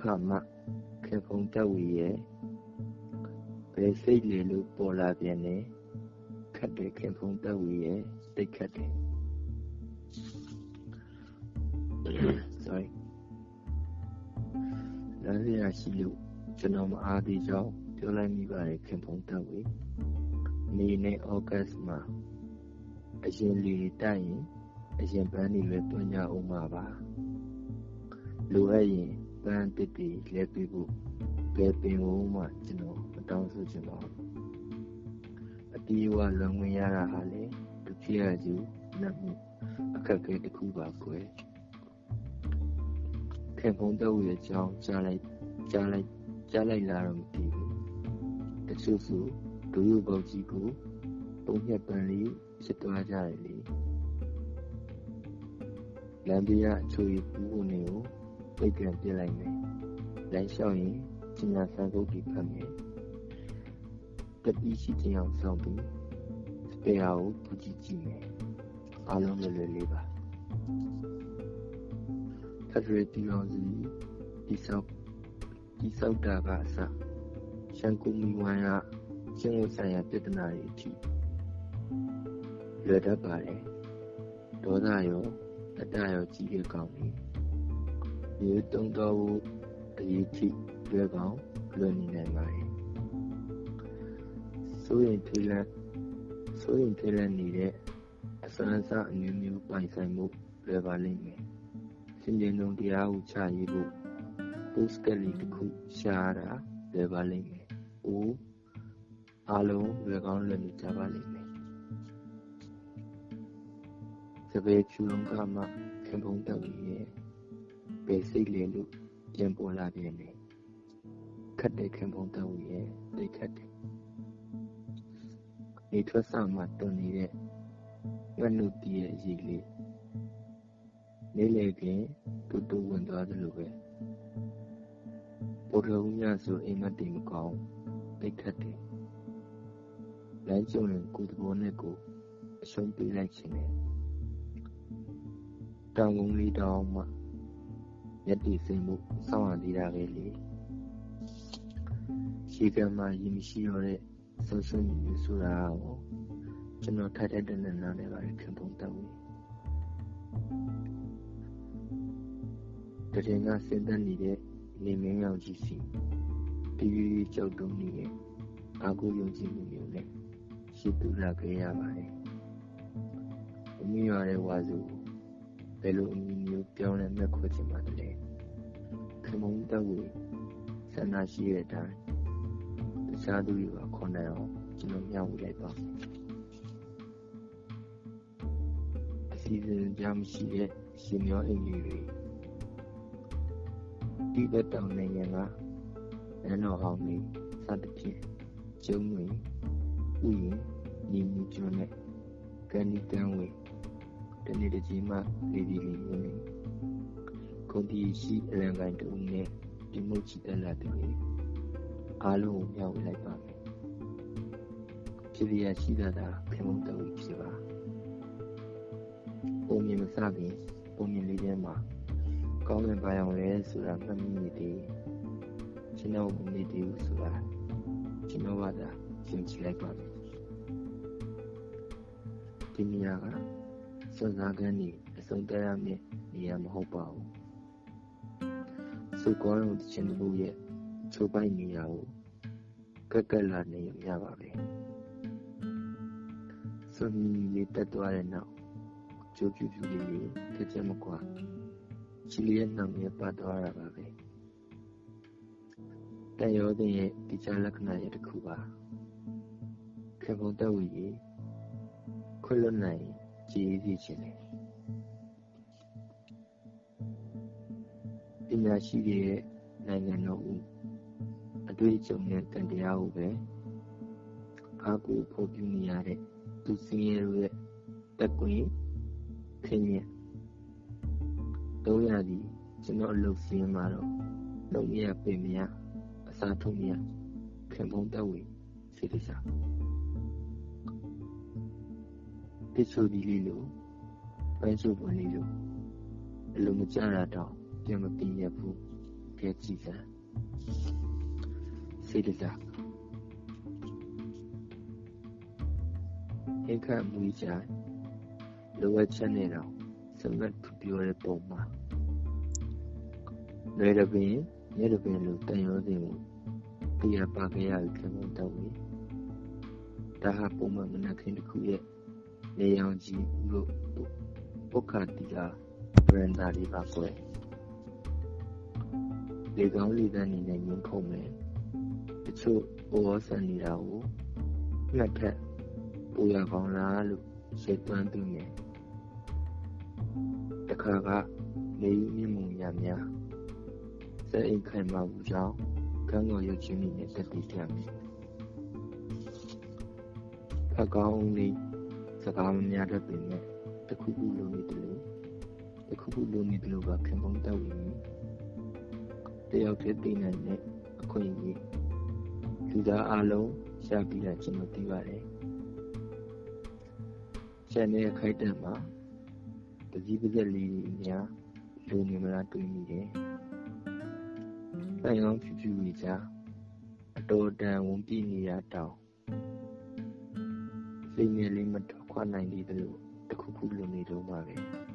ခမှခင်ဖုံတက်ဝီရဲ့ဘယ်စိတ်လေလို့ပေါ်လာပြန်လဲခတ်တယ်ခင်ဖုံတက်ဝီရဲ့တိတ်ခတ်တယ် sorry လမ်းရရှိလို့ကျွန်တော်မအားသေးကြောင်းပြောလိုက်မိပါတယ်ခင်ဖုံတက်ဝီနေနဲ့ဩဂတ်မှာအရင်လီတိုက်ရင်အရင်ပန်းနေပဲတွန်းကြအောင်ပါပါလိုအပ်ရင် ပန်းတစ်တီလဲပြီးဖို့ဘယ်ပင်ဖို့မှကျွန်တော်မတောင်းဆိုချင်ပါဘူးအတီးဝလွန်ဝင်ရတာဟာလေဒုတိယကျူနှက်မှုအခက်အခဲတစ်ခုပါကွယ်ခင်ဖုံတော့ရဲ့အကြောင်းကြားလိုက်ကြားလိုက်ကြားလိုက်လာတော့မသိဘူးတချို့ဆိုဒူရုပ်ပေါက်ကြီးကိုပုံညက်ပန်လေးဖြစ်သွားကြတယ်လေလမ်းပြအချိုးပူးနေကို ပိတ်ကန်ပြလိုက်မယ်လမ်းလျှောက်ရင်ကျညာဆန်းကုတ်တီဖတ်မယ်တတိရှိခြင်းအောင်ဆောင်ပြီးစပယ်ဟာကိုပူကြည့်ကြည့်မယ်အားလုံးလွယ်လွယ်လေးပါဖက်ဒရယ်ပြည်တော်စုတိဆောက်တိဆောက်တာကအစရှန်ကူမီဝိုင်းကကျင့်ဝတ်ဆိုင်ရာပြဿနာတွေအထိလွယ်တတ်ပါတယ်ဒေါသရောအတ္တရောကြီးတဲ့ကောင်းပြီ ဒီတုံးတော်ဘူးအရေးကြီးလွယ်ကောင်းလွယ်နေနိုင်ပါတယ်ဆိုရင်ထိလန့်ဆိုရင်ထိလန့်နေတဲ့အစွမ်းစားအမျိုးမျိုးပိုင်ဆိုင်မှုလွယ်ပါလိမ့်မယ်စင်ကြင်လုံးတရားဟုချရေးဖို့ post ကလေးတစ်ခုရှားတာလွယ်ပါလိမ့်မယ်။အိုးအားလုံးလွယ်ကောင်းလွယ်နေကြပါလိမ့်မယ်။စပယ်ဖြူလုံးကမှခင်ပုံတက်ပြီးရဲ့ ဘယ်စိတ်လဲလို့ပြန်ပေါ်လာပြန်တယ်။ခတ်တဲ့ခင်ပုံတက်ပြီးရဲ့တိတ်ခတ်တယ်။နေထွက်ဆောင်မှတွန်နေတဲ့ငှက်နုတီးရဲ့အရေးလေးနေလေခင်တူတူဝင်သွားသလိုပဲပေါ်တော်ဦးညဆိုအိမ်မတင်မကောင်းတိတ်ခတ်တယ်လမ်းကျုံရင်ကိုယ်သဘောနဲ့ကိုအရှုံးပေးလိုက်ခြင်းနဲ့တောင်ကုန်းလေးတောင်မှ မျက်တည်စိမ်မှုစောင့်ရသေးတာပဲလေရှိကမှာရင်မရှိတော့တဲ့ဆုံးဆုံးမျိုးဆိုတာကိုကျွန်တော်ထိုက်တဲ့တဲ့နားနဲ့ပါခင်ပုံတက်ဝင်တရင်ကစဉ်းသက်နေတဲ့နေမင်းရောင်ကြီးစီပြီးပြီးကြောက်တုံးနေတဲ့အာကိုယုံကြည်မှုမျိုးနဲ့ရှိသူလာခဲ့ရပါတယ်။အမိရတဲ့ဝါစု ဘယ်လိုအမိမျိုးပြောင်းလဲမဲ့ခွချင်ပါတလဲ။ခမုံတက်ဝေဆန္ဒရှိတဲ့အတိုင်းတခြားသူတွေကခေါ်နိုင်အောင်ကျွန်တော်မျှဝေလိုက်ပါမယ်။အစီအစဉ်ကြမရှိတဲ့ရှင်မျောအိမ်လေးတွေတိဘက်တောင်နိုင်ငံကနန်းတော်ဟောင်းတွေစသဖြင့်ကျုံတွေဥယျာဉ်ညီညီကျွန်းနဲ့ကန်ဒီကန်းဝေ တနေ့တစ်ချိန်မှလေးပြီးလေးရင်းနေခုံတီရှိအလံကိုင်းတူနဲ့ဒီမုတ်ချီတက်လာတယ်အားလုံးကိုမြောက်လိုက်ပါမယ်ဖြစ်ရရှိတာဒါခင်မုံတော်ဖြစ်ပါပုံမြင်မစခင်ပုံမြင်လေးထဲမှာကောင်းတဲ့ဘာရောင်လဲဆိုတာမှတ်မိနေတယ်ကျွန်တော်မနေသေးဘူးဆိုတာကျွန်တော်ကသာရှင်းချလိုက်ပါမယ်ဒီနေရာက စွန့်စားခန်းနေအစုံတက်ရမယ့်နေရာမဟုတ်ပါဘူးစုကောင်းတဲ့ချင်းလူရဲ့ချိုးပိုက်နေရာကိုကက်ကက်လာနေရပါပဲစွန့်လေးတက်သွားတဲ့နောက်ကြိုးပြူပြူလေးလေးတကြမကွာချီလီရဲ့နှောင်ရဲ့ပတ်သွားတာပါပဲတန်ရောတဲ့ရဲ့ဒီချလက္ခဏာရဲ့တစ်ခုပါခေဘုံတဝီရေခွလွတ်နိုင် ကြည်စီခြင်းလေပညာရှိတွေရဲ့နိုင်ငံတော်ဦးအတွေ့အကြုံနဲ့တန်တရားကိုပဲအားကိုဖို့ပြုနေရတဲ့သူစင်းရဲရဲ့တက်ကွင်းခင်းရဲ့300ဒီကျွန်တော်အလုပ်စင်းမှာတော့လုံရပင်မရအစားထုံးရခင်ဖုံးတက်ဝေစေတစား တိဆိုဒီလေးလိုပိုင်းစုပွန်လေးလိုအလိုမကြတာတော့ပြန်မပြင်းရဘူးကဲကြည့်စမ်းစိတ်တစားဟင်ခတ်မွေးကြလိုအပ်ချက်နဲ့တော့စမတ်ပြောတဲ့ပုံမှာလွယ်တပင်ရဲတပင်လိုတန်ရောစင်ကိုတရားပါခဲ့ရပြီးခင်ဗျတော့ဝေဒါဟာပုံမှန်မနက်ခင်းတစ်ခုရဲ့ နေရောင်ကြီးလို့ပုခ္ခတိကဗရန်ဒါလေးပါကွယ်လေကောင်းလေသန့်နေနဲ့ညှင်းခုံမယ်တချို့ဘောဆန်နေတာကိုငှက်ထက်ပူရကောင်းလားလို့စိတ်သွမ်းသူနေတခါကနေမြင့်မှုရများစက်အိမ်ခိုင်မာဘူးကြောင့်ကံတော်ရုပ်ချင်းနဲ့တက်တည်ကြမယ်ဖကောင်းလေး စကားမများတတ်ပေမဲ့တခုခုလိုနေတယ်လို့တခုခုလိုနေတယ်လို့ကခင်ဗျုံတောက်ရင်တယောက်တည်းသိနိုင်တဲ့အခွင့်အရေးလူသားအလုံးရှာပြီးတာကျွန်တော်သိပါတယ်။ရှန်တဲ့ခိုက်တံမှာတစည်းပါးစက်လေးတွေများလိုနေမလားတွေးမိတယ်။တိုင်အောင်ဖြူဖြူကြီးကြားအတော်တန်ဝင်ပြနေရတောင်စိတ်ငယ်လေးမထွက် ခွာနိုင်သေးတယ်လို့တခုခုလိုနေတော့ပါပဲ။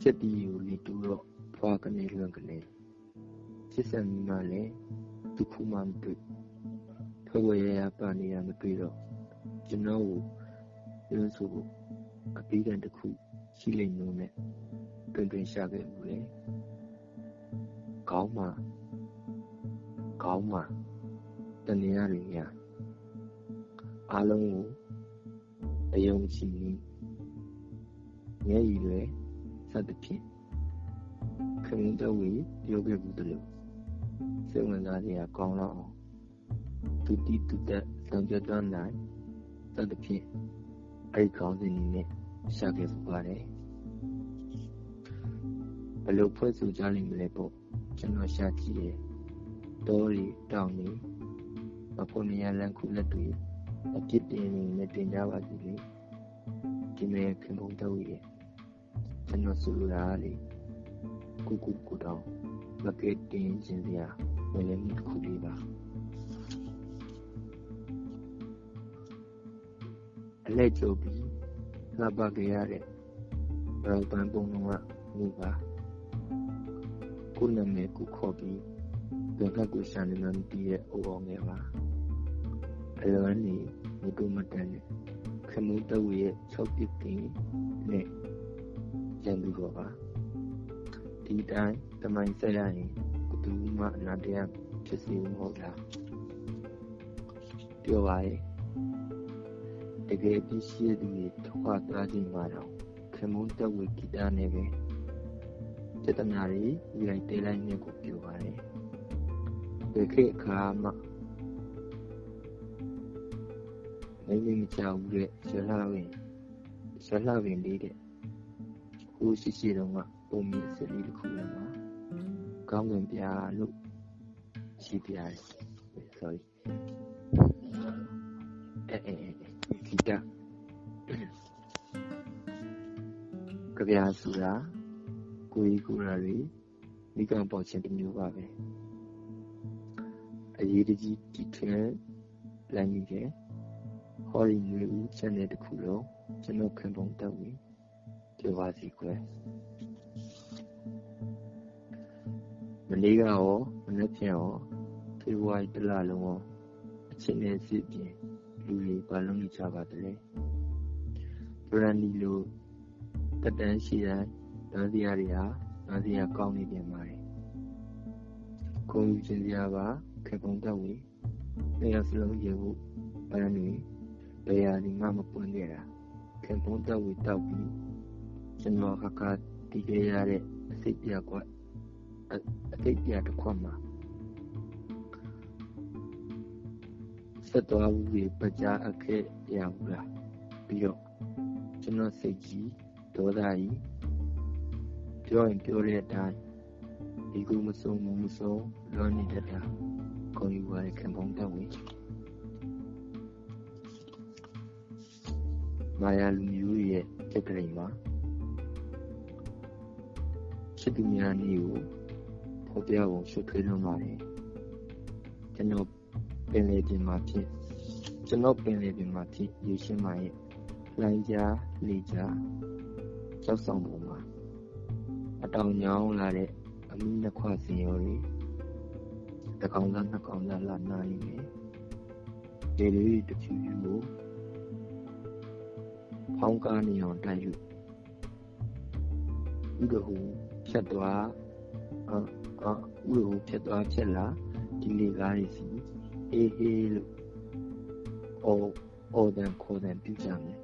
ချက်တီကိုလေတူတော့ဖွာကနေလွန်ကနေချစ်စံမိမှလည်းဒုက္ခမှမတွေ့ထွက်ဝရရပါနေရမတွေ့တော့ကျွန်တော်ကိုပြောဆိုဖို့အပိဒံတစ်ခုရှိလိမ့်လို့နဲ့တွင်တွင်ရှာခဲ့ဘူးလေကောင်းမှကောင်းမှတနေရတွေညာ အားလုံးကိုအယုံကြည်နေမျက်ရည်တွေစသဖြင့်ခမင်းတော်ဝေပြောခဲ့ဘူးတလို့စိတ်ဝင်စားစရာကောင်းတော့အောင်သူတိသူတက်ဆောင်ကြွနိုင်သတ္တဖြင့်အဲ့ဒီခေါင်းစဉ်ကြီးနဲ့ရှာခဲ့ပူပါတယ်ဘယ်လိုဖွဲ့ဆိုကြလိမ့်မလဲပေါ့ကျွန်တော်ရှာကြည့်ရဲ့တောရီတောင်ရီမပေါ်နေရလန်ခုလက်တွေ အပြစ်တင်နေနဲ့တင်ကြပါစီလေဒီမဲ့ခင်ဗျုံတော့ရဲ့ကျွန်တော်ဆိုလိုတာလေကုကုကုတောင်းမကက်တင်ခြင်းစရာဝင်လည်းတစ်ခုလေးပါအလက်ကျုပ်ပြီးလှပခဲ့ရတဲ့ရောပန်ပုံလုံးကမိပါကိုနာမည်ကိုခေါ်ပြီးဘယ်ကကိုရှာနေမှမသိရဲ့အိုအောင်ငယ်ပါ အလွန်နေမတူမတန်နဲ့ခမူးတဝရဲ့6ပစ်တင်နဲ့ရန်သူတော့ပါဒီတိုင်းတမိုင်းဆက်ရရင်ဘသူမှအနာတရားဖြစ်စီမဟုတ်လားပြောပါရဲ့တကယ်ပြီးရှိသူတွေထွားသွားခြင်းမှာတော့ခင်မုန်းတက်ဝေဂီတနဲ့ပဲစေတနာတွေရိုက်တဲလိုက်နေကိုပြောပါတယ်ဒီခေတ်အခါမှာ နိုင်မကြောက်ဘူးတဲ့ရလှဝင်ရလှဝင်လေးတဲ့ဟိုရှိရှိတော့ကပုံမြင့်စလေးတစ်ခုလည်းမှာကောင်းကင်ပြာလို့ရှိပြရတယ် sorry အဲအဲဂီတကြပြာဆိုတာကိုကြီးကိုရာတွေမိကံပေါ်ခြင်းတစ်မျိုးပါပဲအရေးတကြီးတီထွင်လမ်းကြီးတဲ့ ဟော်ရီမျိုးဦး channel တစ်ခုလုံးကျွန်တော်ခင်ပုံတက်ပြီးပြောပါစီကွယ်မနေ့ကရောမနေ့ပြန်ရောဖေဖော်ဝါရီတလလုံးရောအချင်းနဲ့စစ်ပြင်လူတွေဘာလုပ်နေကြပါသလဲဘရန်ဒီလိုတက်တန်းရှိတဲ့နားစရာတွေဟာနားစရာကောင်းနေပြန်ပါတယ်ခုံယူခြင်းစရာပါခေပုံတက်ဝေနေရာစလုံးရေဖို့ဘရန်တွေ ဘယ်ဟာဒီမှမပွင့်ခဲ့တာခေပုံတက်ဝေတောက်ပြီးကျွန်တော်ခါခါတီးခဲ့ရတဲ့အစိတ်ပြကွက်အစိတ်ပြတစ်ခွက်မှာဆက်သွားဘူးတွေပကြားအခက်ရဘူးလားပြီးတော့ကျွန်တော်စိတ်ကြီးဒေါသကြီးပြောရင်ပြောတဲ့အတိုင်းဒီကူမစုံမမစုံလွန်နေတတ်တာကိုယူရတဲ့ခံပုံတော့ဝ မာယာလူမျိုးရဲ့တက်ကလေးမှာချစ်သူများနေ့ကိုဖော်ပြဖို့ရှုပ်ထွေးလွန်းပါတယ်ကျွန်တော်ပင်လေပြင်မှာဖြစ်ကျွန်တော်ပင်လေပြင်မှာဖြစ်ရေရှင်းမှာရဲ့လိုင်းကြားလေကြားကြောက်ဆောင်ပုံမှာအတောင်ညောင်းလာတဲ့အမိနှစ်ခွစင်ရောတွေတကောင်သားနှစ်ကောင်သားလာနာနေတယ်ဒီလေးတဖြူဖြူကို ဖောင်းကားနေအောင်တိုက်ယူဥဒဟုဖြတ်သွားအာအာဥဒဟုဖြတ်သွားဖြတ်လာဒီလေကားတွေစီအေးဟေးလို့အော်အော်တန်ခေါ်တန်ပြုကြမယ်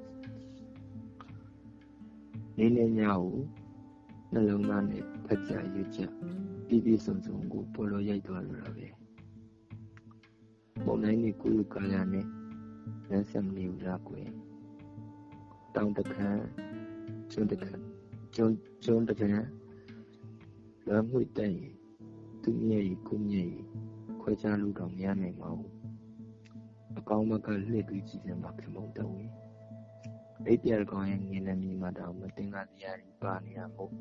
နေနေညကိုနှလုံးသားနဲ့ဖက်ကြရွကြပြည့်ပြည့်စုံစုံကိုပေါ်လို့ရိုက်သွားလို့ရပဲပုံနိုင်နေကိုယ်ကာလနဲ့လမ်းဆက်မနေဘူးလားကွယ် တောင်တခမ်းကျွန်းတခမ်းကျွန်းကျွန်းတခမ်းလွမ်းမှုတဲ့ရင်သူမျက်ရည်ကိုမျက်ရည်ခွဲခြားလို့တော့မရနိုင်ပါဘူးအကောင်းဘက်ကလှည့်ပြီးကြည့်စမ်းပါခင်ဗျတော်ဝင်အိပ်ပြရကောင်ရဲ့ငင်းနေမိမှတော့မတင်ကားတရားတွေပါနေတာမဟုတ်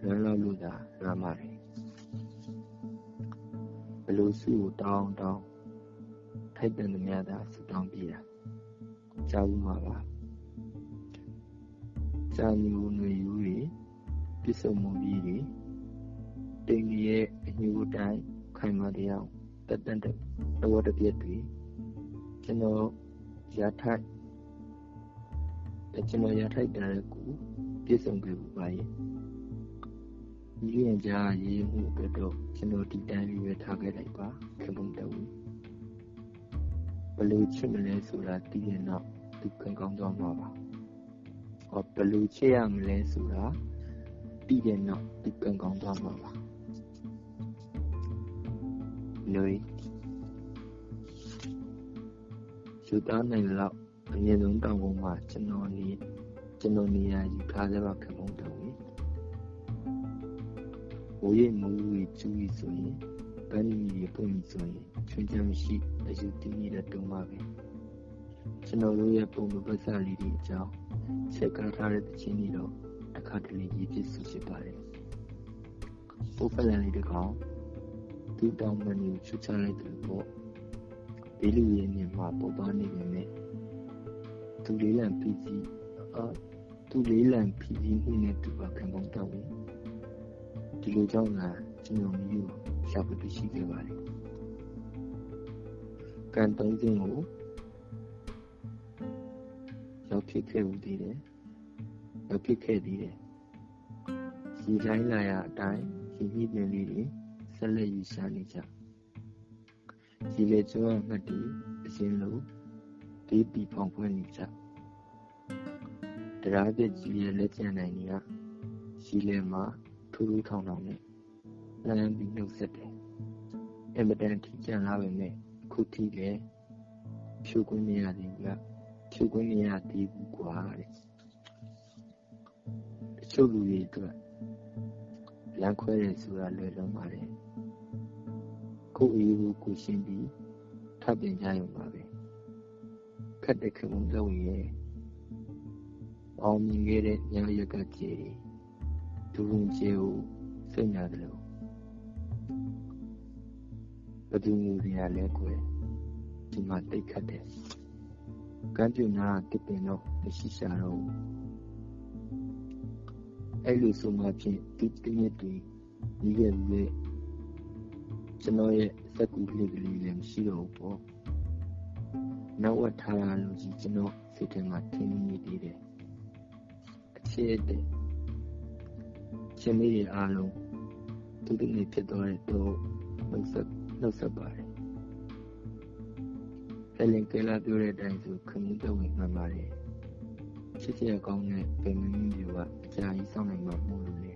လွမ်းလောက်လို့သာလွမ်းပါတယ်ဘလို့စုကိုတောင်းတောင်းထိုက်တန်သမျှသာစတောင်းပြတာကြားဘူးမှာပါ စာမျိုးနွေယူတွေပြစ်စုံမှုကြီးတွေတိမ်ကြီးရဲ့အညူတိုင်းခိုင်မာတရားတက်တန်တဲ့တော်တပြက်တွေကျွန်တော်ရထိုက်ကျွန်တော်ရထိုက်တဲ့ကူပြည့်စုံခဲ့ပါရဲ့ဒီရင်ကြားရေးမှုအတွက်တော့ကျွန်တော်ဒီတိုင်းလေးပဲထားခဲ့လိုက်ပါခင်ဗျတော်ဘယ်လိုချစ်မလဲဆိုတာသိရင်တော့သူကံကောင်းသွားမှာပါဟော ဘယ်လိုချစ်ရမလဲဆိုတာသိရင်တော့သူကံကောင်းသွားမှာပါလူယူသားနိုင်လောက်အမြင့်ဆုံးတောင်ပေါ်မှာကျွန်တော်နေကျွန်တော်နေရာယူထားကြပါခင်ဗျတော်ဝေဘိုးရဲ့မူဝေကျူးကြီးဆိုရင်ပန်းမီရေပုံကြီးဆိုရင်ချွင်းချမ်းမရှိအယူတည်နေတဲ့တုံးပါပဲကျွန်တော်တို့ရဲ့ပုံမပတ်စလေးတွေအကြောင်း ချက်ကားထားတဲ့တခြင်းတွေတော့တစ်ခါတလေရည်ပြည့်စုဖြစ်ပါတယ်ပုတ်ဖက်လန်လေးတစ်ကောင်သူ့တောင်းမန်ကိုချွတ်ချလိုက်တယ်ပေါ့ဘေးလူရဲ့နေမှာပုတ်သွားနေပေမဲ့သူလေးလံပီစီအာသူလေးလံပီစီမှုနဲ့သူပါခံပုံတော့ဝင်ဒီလိုကြောင့်လားကျွန်တော်မျိုးရှာဖွေတွေ့ရှိခဲ့ပါတယ်ကံတုံးခြင်းကို ရောက်ဖြစ်ခဲ့ဦးသေးတယ်ရောက်ဖြစ်ခဲ့သေးတယ်ဒီတိုင်းလာရအတိုင်းဒီမိပင်လေးတွေဆက်လက်ယူရှာနေကြဒီလေကျွမ်းငှက်တီအရှင်လို့ဒီပီဖောင်ဖွင့်နေကြတရားပြကြီးရဲ့လက်ကျန်နိုင်ကြီးကရှိလေမှာထူးထူးထောင်ထောင်နဲ့လမ်းပြီးနှုတ်ဆက်တယ်အင်မတန်ထိကျန်လာပေမဲ့ခုထိလည်းဖြူခွင့်မရသေးဘူးက ဖြူခွင့်မရသေးဘူးကွာတဲ့တချို့လူတွေအတွက်လမ်းခွဲတယ်ဆိုတာလွယ်လုံးပါတယ်ကိုယ်အေးကိုကိုရှင်းပြီးထပ်ပြင်ကြရုံပါပဲခက်တဲ့ခမုံလုံးရဲ့အောင်မြင်ခဲ့တဲ့ညရက်ကကြေဒူရင်ကျေကိုစိတ်ညာတယ်လို့ဘယ်သူမျိုးတွေလဲကွယ်ဒီမှာတိတ်ခတ်တယ် ကမ်းပြူနာတစ်ပင်တော့မရှိရှာတော့ဘူးအဲ့လိုဆိုမှဖြင့်ဒီတနည်းတွေညီခဲ့ဘူးလေကျွန်တော်ရဲ့စက်ကူလေးကလေးလည်းမရှိတော့ဘူးပေါ့နောက်ဝတ်ထားရလို့ကြီးကျွန်တော်စိတ်ထဲမှာထင်နေသေးတယ်အခြေတဲ့ရှင်လေးတွေအားလုံးသူတို့နေဖြစ်သွားတဲ့တော့နှုတ်ဆက်နှုတ်ဆက်ပါတယ်။ ဆလင်ကလာပြောတဲ့အတိုင်းဆိုခမင်းတော်ဝင်မှန်ပါတယ်။ချစ်စရာကောင်းတဲ့ဗေမင်းမျိုးကအကြာကြီးစောင့်နိုင်မှာမဟုတ်လို့လေ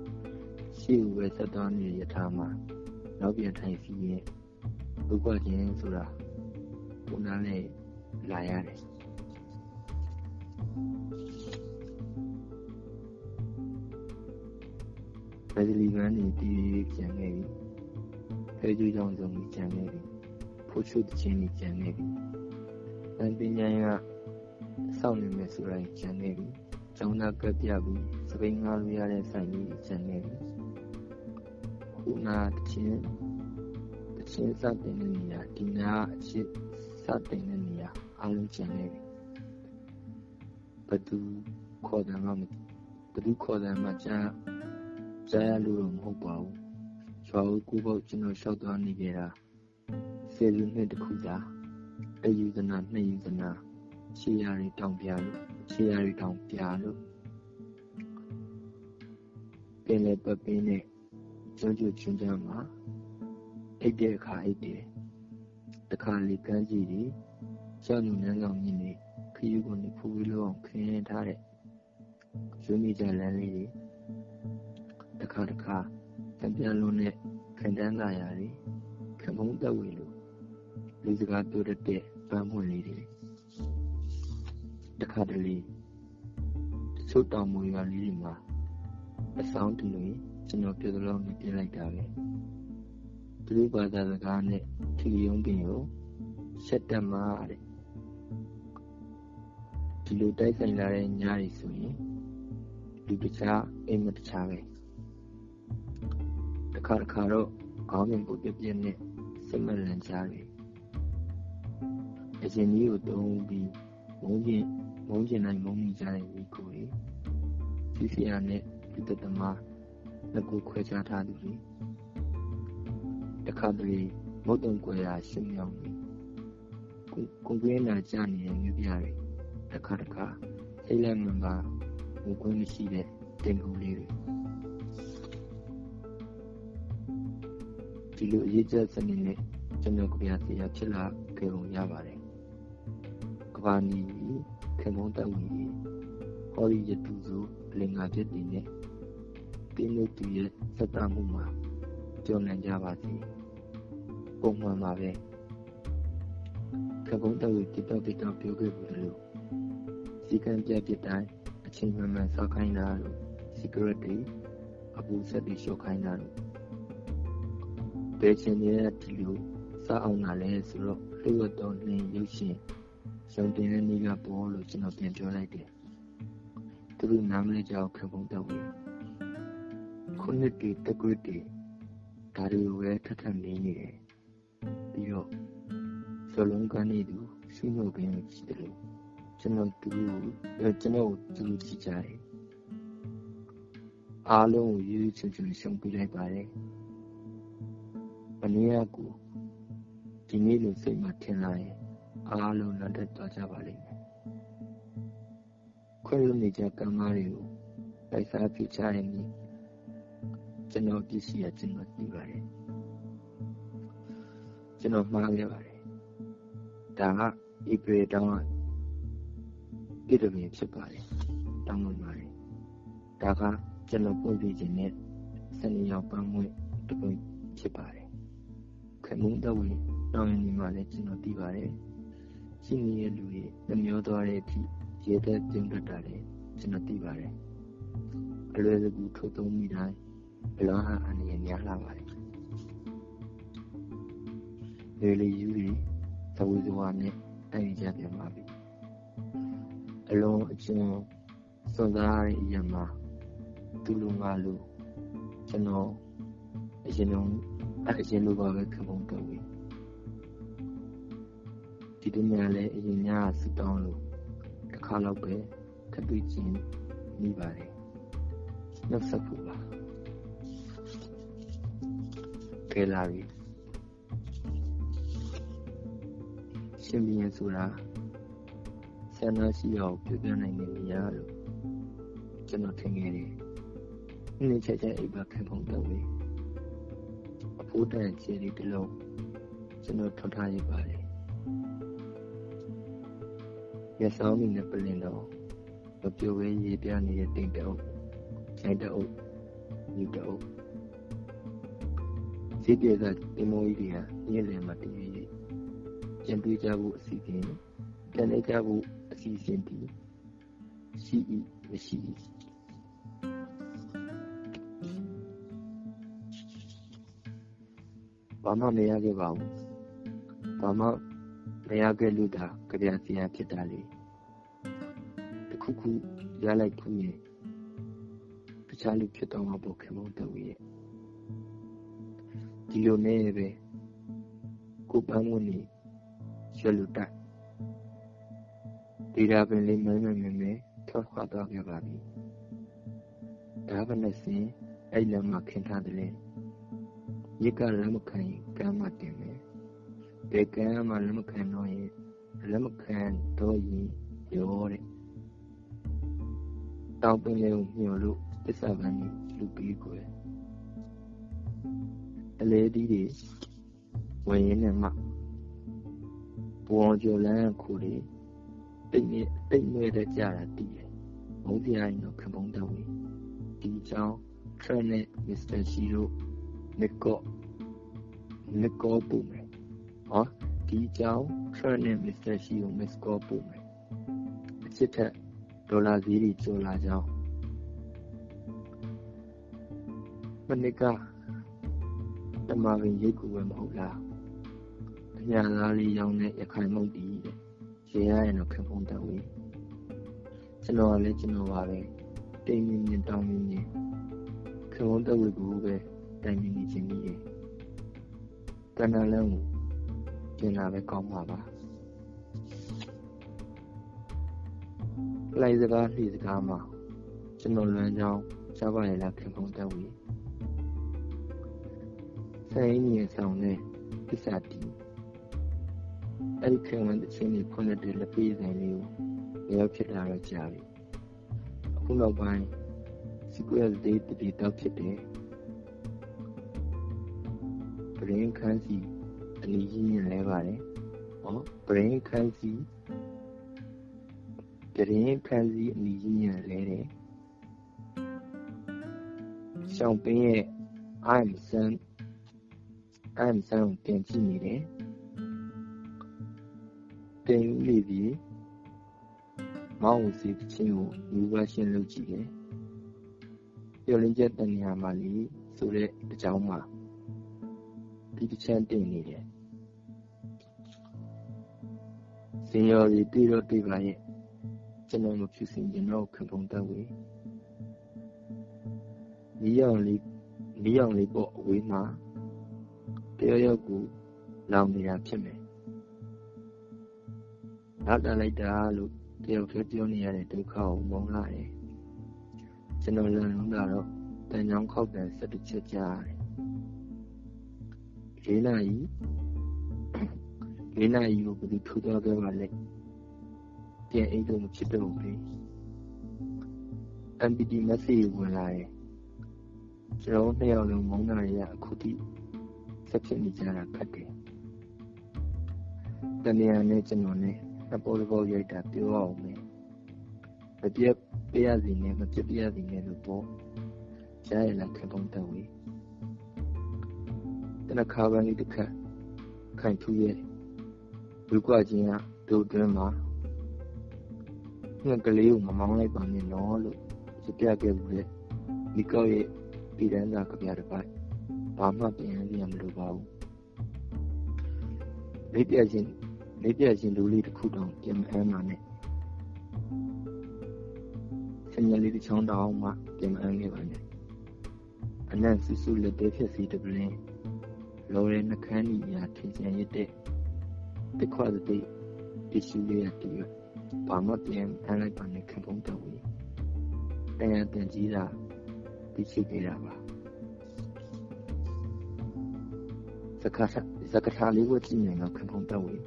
။ရှိဦးပဲဆက်သွားနေတဲ့ယထာမှာနောက်ပြန်ထိုင်စီရဲ့ဒုက္ခချင်းဆိုတာဘုရားနဲ့လာရတယ်။ဗဒလီဗန်နေတီးကြံခဲ့ပြီဖဲကျူးကြောင့်ဆုံးကြံခဲ့ပြီ ဖို့ချုတချင်းကြံခဲ့ပြီအန်ပညာကစောင့်နေမယ်ဆိုရင်ကြံခဲ့ပြီကျောင်းသားကပ်ပြပြီးစပိန်ငါးလို့ရတဲ့ဆိုင်လေးကျန်နေပြီခုနာတချင်းတချင်းစတင်တဲ့နေရာဒီနာအချစ်စတင်တဲ့နေရာအားလုံးကျန်နေပြီဘသူခေါ်တယ်မှဘသူခေါ်တယ်မှကြားကြားရလို့တော့မဟုတ်ပါဘူးရွာဦးကူဖို့ကျွန်တော်လျှောက်သွားနေကြတာ ဆယ်လူနှစ်တခုသာအယူဇနာနှစ်ယူဇနာရှေးရည်တောင်ပြလို့ရှေးရည်တောင်ပြလို့ပင်လေပပင်းနဲ့ကျွန်းကျွကျွန်းချမ်းမှာအိတ်တဲ့အခါအိတ်တယ်တခါလေကန်းကြီးတွေကျောင်းလူနန်းဆောင်မြင်းတွေခရီးကုန်တွေဖူးပြီးလို့အောင်ခင်းထားတဲ့ရွှေမိကြလမ်းလေးတွေတခါတခါတံပြန်လုံးနဲ့ခံတန်းသာယာတွေခမုံတက်ဝေလို့ လူစကားပြောတတ်တဲ့ပန်းမွင့်လေးတွေတခါတလေတချို့တောင်မွေရွာလေးတွေမှာအဆောင်တူလို့ကျွန်တော်ပြောသလိုနဲ့ပြင်လိုက်တာပဲသူတို့ဘာသာစကားနဲ့ထီယုံပင်ကိုဆက်တက်မှာတဲ့ဒီလိုတိုက်ဆိုင်လာတဲ့ညတွေဆိုရင်လူတခြားအိမ်မတခြားပဲတခါတခါတော့ခေါင်းမြင်ကိုပြပြနဲ့စိတ်မလန့်ချတွေ အရှင်ကြီးကိုတုံးပြီးမုန်းကျင်မုန်းကျင်နိုင်မုန်းမိကြတဲ့မိကိုတွေစီစီယာနဲ့ဒီတသမားလက်ကိုခွဲခြားထားသူတွေတခါတလေမုတ်တုံကွယ်ရာရှင်းမြောင်းနေကွန်ကွင်းနာကြနေတဲ့မြို့ပြတွေတခါတခါစိတ်လက်မှန်ပါငိုကွင်းမရှိတဲ့တင်ကူလေးတွေဒီလိုအရေးကြီးစနစ်နဲ့ကျွန်တော်ကြပြစီရဖြစ်လာခဲ့ပုံရပါတယ် ကဘာနီခေမုံတဝီဟော်ရီရတူစုအလင်္ကာဖြစ်တည်နဲ့ပြင်းလို့သူရဲ့စက်တမှုမှာကြော်နိုင်ကြပါစေပုံမှန်ပါပဲခေမုံတဝီတိတော့တိတော့ပြောခဲ့ဘူးလို့စီကံပြပြတိုင်းအချိန်မှန်မှန်စောက်ခိုင်းတာလို့ security အပူဆက်ပြီးရှော့ခိုင်းတာလို့ဘယ်ချင်းရဲ့ဒီလိုစအောင်လာလဲဆိုတော့လူ့ဝတ်တော်နှင်းရုပ်ရှင် ရုံတင်တဲ့နေ့ကပေါ်လို့ကျွန်တော်ပြန်ပြောလိုက်တယ်သူတို့နားမလဲကြောက်ခံပုံတော့ဘူးခုနှစ်တည်းတကွတည်းဒါတွေပဲထထနေနေတယ်ပြီးတော့စလုံးကနေသူရှုနှုတ်ပင်ကြည့်တယ်လို့ကျွန်တော်သူကျွန်တော်သူကြည့်ကြတယ်အားလုံးကိုရွေးချယ်ချယ်ရှုံးပြလိုက်ပါတယ်မနေ့ကကိုဒီနေ့လိုစိတ်မှထင်လာရင် အားလုံးလက်တက်သွားကြပါလိမ့်မယ်ခွဲလို့နေကြကံမားတွေကိုတိုက်စားပြချရင်ကျွန်တော်ပစ္စည်းရကျွန်တော်သိပါတယ်ကျွန်တော်မှားခဲ့ပါတယ်ဒါကဧပြီတောင်းကပြည်တော်ရင်ဖြစ်ပါတယ်တောင်းလို့ပါတယ်ဒါကကျွန်တော်ပုံပြခြင်းနဲ့စနေရောက်ပန်းမွေးတပွင့်ဖြစ်ပါတယ်ခမုန်းတော်ဝင်တောင်းရင်ဒီမှာလည်းကျွန်တော်သိပါတယ် ရှိနေတဲ့လူတွေနှမျောသွားတဲ့အထိရေသက်ပြုံးတတ်တာလည်းကျွန်တော်သိပါတယ်အလွယ်တကူထုတ်သုံးမိတိုင်းဘလောဟာအနေနဲ့များလာပါတယ်လေလေယူတွေသဝေဇဝါနဲ့တိုက်ကြပြန်ပါပြီအလုံးအကျဉ်းစွန့်စားရတဲ့အရာမှာသူ့လူငါလူကျွန်တော်အရင်လုံးအရင်လိုပါပဲခံပုံတော့ပြီ ဒီတနေ့လည်းအရင်ညဆူတောင်းလို့တစ်ခါတော့ပဲထပ်ပြီးချင်းမိပါတယ်နှုတ်ဆက်ဖို့ပါကဲလာပြီရှင်ဘီရင်ဆိုတာဆန္ဒရှိအောင်ပြပြနိုင်တဲ့နေရာလို့ကျွန်တော်ထင်ခဲ့တယ်။နေ့ချက်ချက်အိပ်ပါခံပုံတော့ပြီ။အဖိုးတန်ခြေလေးတစ်လုံးကျွန်တော်ထောက်ထားရပါတယ်။ ရဆောင်မိနဲ့ပလင်တော့မပြိုဝဲရေးပြနေတဲ့တိမ်တအုပ်ချိုင်တအုပ်ညူတအုပ်စီးပြေကတင်မိုးကြီးတွေကညနေမှာတည်ရည်ပြန်တွေ့ကြဖို့အစီအစဉ်ပြန်လဲကြဖို့အစီအစဉ်ဒီရှိ၏မရှိ၏ဘာမှမရခဲ့ပါဘူးဘာမှ မရခဲ့လို့ဒါကြပြစီရဖြစ်တာလေတခုခုခုရလိုက်ခုရင်တခြားလူဖြစ်တော့မှာပေါ့ခင်ဗျတဝေရဲ့ဒီလိုနဲ့ပဲကိုပန်းဝင်နေရွှေလူတက်ဒီရာပင်လေးမဲမဲမဲမဲထွက်ခွာသွားခဲ့ပါပြီဒါကနဲ့စင်အဲ့လမ်းမှာခင်ထားတယ်လေရက်ကလက်မခံရင်ကမ်းမတင်မယ် ဘယ်ကမ်းမှလက်မခံတော့ရင်လက်မခံတော့ရင်ရောတဲ့တောင်ပင်လေးကိုမျှော်လို့တစ္ဆာပန်းကြီးလူပြီးကိုယ်အလဲဒီတွေဝင်ရင်းနဲ့မှဘဝကျော်လန်းခုလေးတိတ်နေတိတ်နေတဲ့ကြတာတည်တယ်ဘုံပြရင်တော့ခမုံတော့ဝင်ဒီကြောင့် Trent နဲ့ Mr. Shiro နကောနကောပုံမယ် ဟောဒီကြောင့် Trent နဲ့ Mr. Shiro မစ်ကောပုံမယ်အချစ်ထက်ဒေါ်လာဈေးတွေကျော်လာကြောင်းမနစ်ကတမပင်ရိတ်ကူပဲမဟုတ်လားအညာသားလေးရောင်းတဲ့ရခိုင်မုတ်တီးတဲ့ရေရရင်တော့ခင်ဖုံးတက်ဝေးကျွန်တော်ကလည်းကျွန်တော်ပါပဲတိမ်မြင့်မြင့်တောင်းမြင့်မြင့်ခင်ဖုံးတက်ဝေးကူပဲတိုင်မြင့်နေခြင်းကြီးရဲ့တဏ္ဍလန်းကို ကျင်လာပဲကောင်းပါပါလိုက်စကားလှီစကားမှာကျွန်တော်လွမ်းကြောင်းရှားပါရလားခင်ဖုံးတက်ဝေးဆိုင်ရင်းဆောင်တဲ့ပစ္စတိအဲ့ဒီခင်ဝန်တချင်းတွေဖွင့်တဲ့လက်ပေးဆိုင်လေးကိုရောက်ဖြစ်လာတော့ကြာပြီအခုနောက်ပိုင်း sequence date တွေတောက်ဖြစ်တယ်ပရင်းခန်းစီ အလီကြီးရင်လဲပါတယ်ဟောပရင်းခန်းစီပရင်းခန်းစီအလီကြီးရင်လဲတယ်ရှောင်းပင်းရဲ့ I'm son I'm son ပြန်ကြည့်နေတယ်တင်ဦးလေးပြီးမောင်းစီချင်းကိုယူပါရှင်းလုပ်ကြည့်တယ်ပြောလင်းချက်တဏှာမှာလေဆိုတဲ့အကြောင်းမှာ ဒီတစ်ချမ်းတင်နေတယ်စင်ရော်ဒီတွေ့တော့တွေ့ပါရဲ့ကျွန်တော်မဖြူစင်ကျွန်တော်ခံပုံတက်ဝေးနီးအောင်လေးနီးအောင်လေးပေါ့အဝေးမှာတယောက်ယောက်ကိုလောင်နေတာဖြစ်မယ်နောက်တလိုက်တာလို့တယောက်တည်းပြောနေရတဲ့ဒုက္ခကိုမုန်းလာတယ်ကျွန်တော်လည်းလုံးကတော့တန်ချောင်းခောက်တယ်စက်တစ်ချက်ကြားတယ် လေးနာရီလေးနာရီကိုဘယ်သူထူသွားခဲ့ပါလဲပြန်အိတ်တော့မဖြစ်တော့ဘူးလေ MPT message ဝင်လာတယ်ကျွန်တော်နှစ်ယောက်လုံးမုန်းတာရအခုထိဆက်ဖြစ်နေကြတာခက်တယ်တနေရာနဲ့ကျွန်တော်နဲ့နှစ်ပေါ်တစ်ပေါ်ရိုက်တာပြောအောင်မယ်မပြတ်ပြရစီနဲ့မပြတ်ပြရစီနဲ့လို့ပေါ့ကြားရလားခင်ဗျားဝေး တနခါပန်းလေးတစ်ခါခိုင်ထူးရဲ့ဝီကွာချင်းကဒုအတွင်းမှာငှက်ကလေးကိုမမောင်းလိုက်ပါနဲ့နော်လို့စပြခဲ့ဘူးလေဒီကောက်ရဲ့ပြည်တန်းသားကြပြတစ်ပိုက်ဘာမှပြန်ရမလို့ပါဘူးလေးပြချင်းလေးပြချင်းလူလေးတစ်ခုတောင်ပြန်မအမ်းပါနဲ့ဆင်ញလေးတစ်ချောင်းတောင်မှပြန်မအမ်းခဲ့ပါနဲ့အနက်ဆူဆူလက်သေးဖြစ်စီတပလင်း လော်ရဲနှခမ်းကြီးရာထင်ရှားရတဲ့တခွာတဲ့ဒီရှိလေးရတီးဘာမှပြန်အမ်းလိုက်ပါနဲ့ခံပုံတော့ဘူးတန်ရတန်ကြီးတာဒီရှိနေတာပါစကားစကားလေးကိုကြည့်နေတော့ခံပုံတော့ဘူး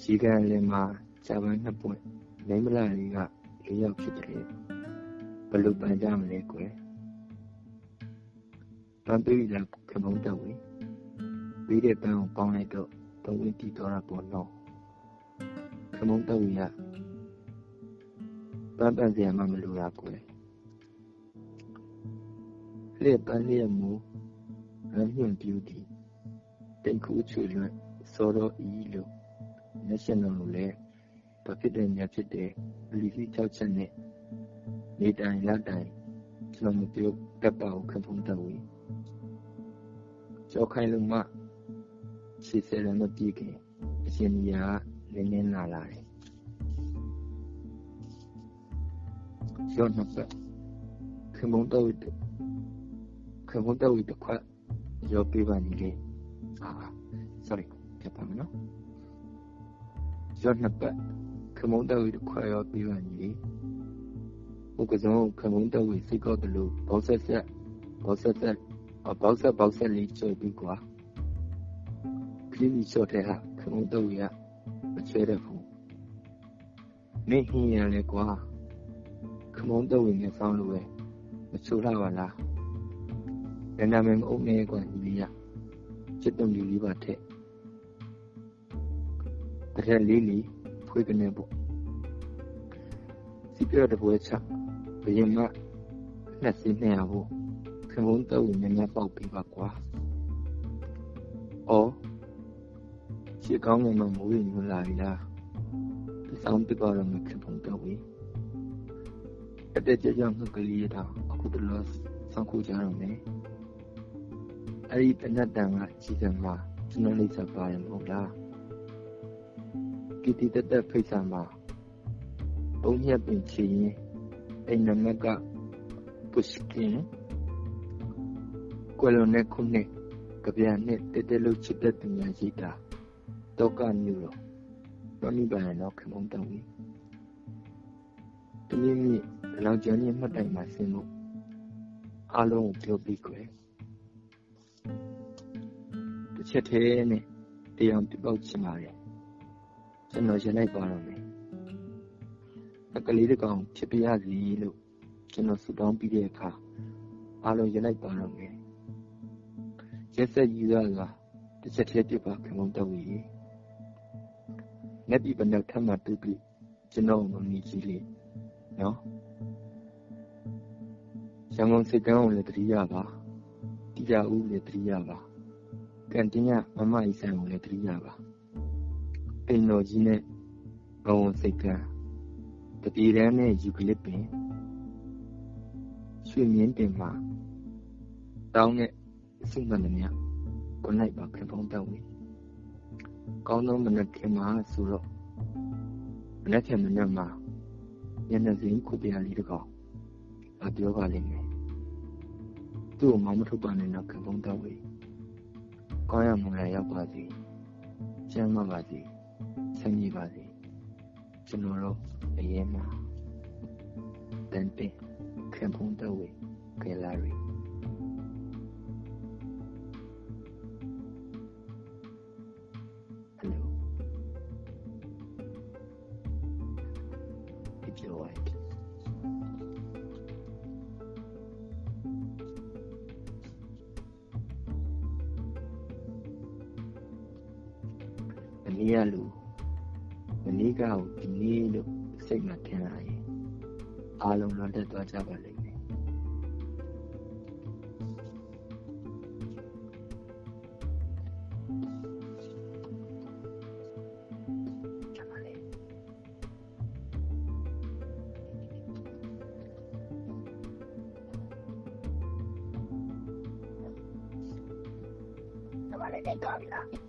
ရှိကန်လည်းမှာဂျပန်နှစ်ပွင့်မိမလာလေးကလေးယောက်ဖြစ်တယ်ဘယ်လိုပန်ကြမလဲကွယ် ပန်းပေးလာခမုံတော့ဝေးပြီးတဲ့ပန်းကိုပေါင်းလိုက်တော့တုံးဝင်းတီးတော့တာပေါ့နော်ခမုံတော့ဝေးကပန်းပန်းစရာမှမလိုတာကွယ်လေပန်းလေးမူရမ်းညွန့်ပြူတီတိတ်ခုချွေလွတ်စောတော့ဤလို့မျက်ရှင်လုံးလို့လဲဘာဖြစ်တယ်ညာဖြစ်တယ်လီလီ၆ချက်နဲ့နေတိုင်လက်တိုင်ကျွန်တော်မပြောတတ်ပါဘူးခံဖုံးတော့ဝေး ကြောက်ခိုင်းလို့မှခြေစရမပြေးခင်အရှင်ကြီးကနင်းနင်းလာလာတယ်ရောနှစ်ပတ်ခင်မုံတော့ခင်မုံတော့တစ်ခွက်ရောပေးပါညီလေးအာ sorry ပြပါမယ်နော်ရောနှစ်ပတ်ခင်မုံတော့တစ်ခွက်ရောပေးပါညီလေးဘုကစုံခင်မုံတော့စိတ်ကောက်တယ်လို့ဘောဆက်ဆက်ဘောဆက်ဆက် ဘောက်ဆက်ဘောက်ဆက်လေးချိုးပြီးကွာခင်းကြီးချော့တဲ့ဟာခင်မုံတော့ရမချဲတဲ့ဘူးနေဟင်းရလေကွာခမုံတော့ဝင်နေဆောင်လို့ပဲမချိုးလာပါလား။ဒါနာမည်မအုပ်နေကွာညီလေးရချစ်တုံလေးလေးပါထက်တရက်လေးလေးဖွေးကနေပေါ့စီပြတဲ့ပွဲချဘယင်မလက်စီနေရဖို့ ခမုံတော့ဝင်နေပေါက်ပြီးပါကွာ။အော်ရှေ့ကောင်းငယ်မမိုးရင်ညလာပြီလား။စောင်းပြပါတော့မခင်ဖုံတော့ဝေးအတက်ကြကြငှက်ကလေးတောင်အခုတလောစောင့်ခုကြတော့မယ်အဲ့ဒီတနတ်တန်ကကြီးစံမှာကျွန်တော်လိမ့်ဆက်ပါရင်မဟုတ်လားကီတီတက်တက်ဖိတ်ဆံမှာဘုံညက်ပင်ချရင်အိမ်နမကပုစကင် ကွယ်လွန်တဲ့ခုနှစ်ကြပြနဲ့တက်တက်လို့ချစ်တဲ့သူများရှိတာတော့ကမျိုးတော့တော့နိဗ္ဗာန်တော့ခင်မုန်းတောင်းပြီတနည်းနည်းလောင်ကျွမ်းရဲ့မှတ်တိုင်မှာဆင်းလို့အားလုံးကိုပြောပြီးခွဲတစ်ချက်သေးနဲ့တရားပြပောက်ချင်ပါတယ်ကျွန်တော်ရင်လိုက်ပါတော့မယ်အကလေးတကောင်ဖြစ်ပြရစီလို့ကျွန်တော်ဆုတောင်းပြီးတဲ့အခါအားလုံးရင်လိုက်ပါတော့မယ် ရက်ဆက်ကြီးသားကတစ်ချက်သေးပြပါခင်ဗျတော့ကြီးလက်ပြီးပနက်ထမ်းမှတူပြီးကျွန်တော်မမီကြီးလေးနော်ရန်ကုန်စိတ်ကမ်းကိုလည်းတတိယပါတရားဦးလည်းတတိယပါကန်တင်းရမမကြီးဆိုင်ကိုလည်းတတိယပါအိမ်တော်ကြီးနဲ့ဘဝစိတ်ကမ်းတတိရန်နဲ့ယူကလစ်ပင်ရွှေမြင်းတင်မှာတောင်းတဲ့ အစုမှန်သမျှကိုနိုင်ပါခင်ဖုံးတောင်းဝင်ကောင်းသောမနက်ခင်မှာဆိုတော့မနက်ခင်မနက်မှာညနေစင်းခုပြရလေးတကောင်အပြောပါလိမ့်မယ်သူ့ကိုမောင်းမထုတ်ပါနဲ့တော့ခင်ဖုံးတော့ဝေးကောင်းရမွန်ရရောက်ပါစေကျမ်းမပါစေဆင်းရဲပါစေကျွန်တော်တို့အရင်မှာတန်တင်ခင်ဖုံးတော့ဝေးကယ်လာရီ လုံးတော့တက်သွားကြပါလိ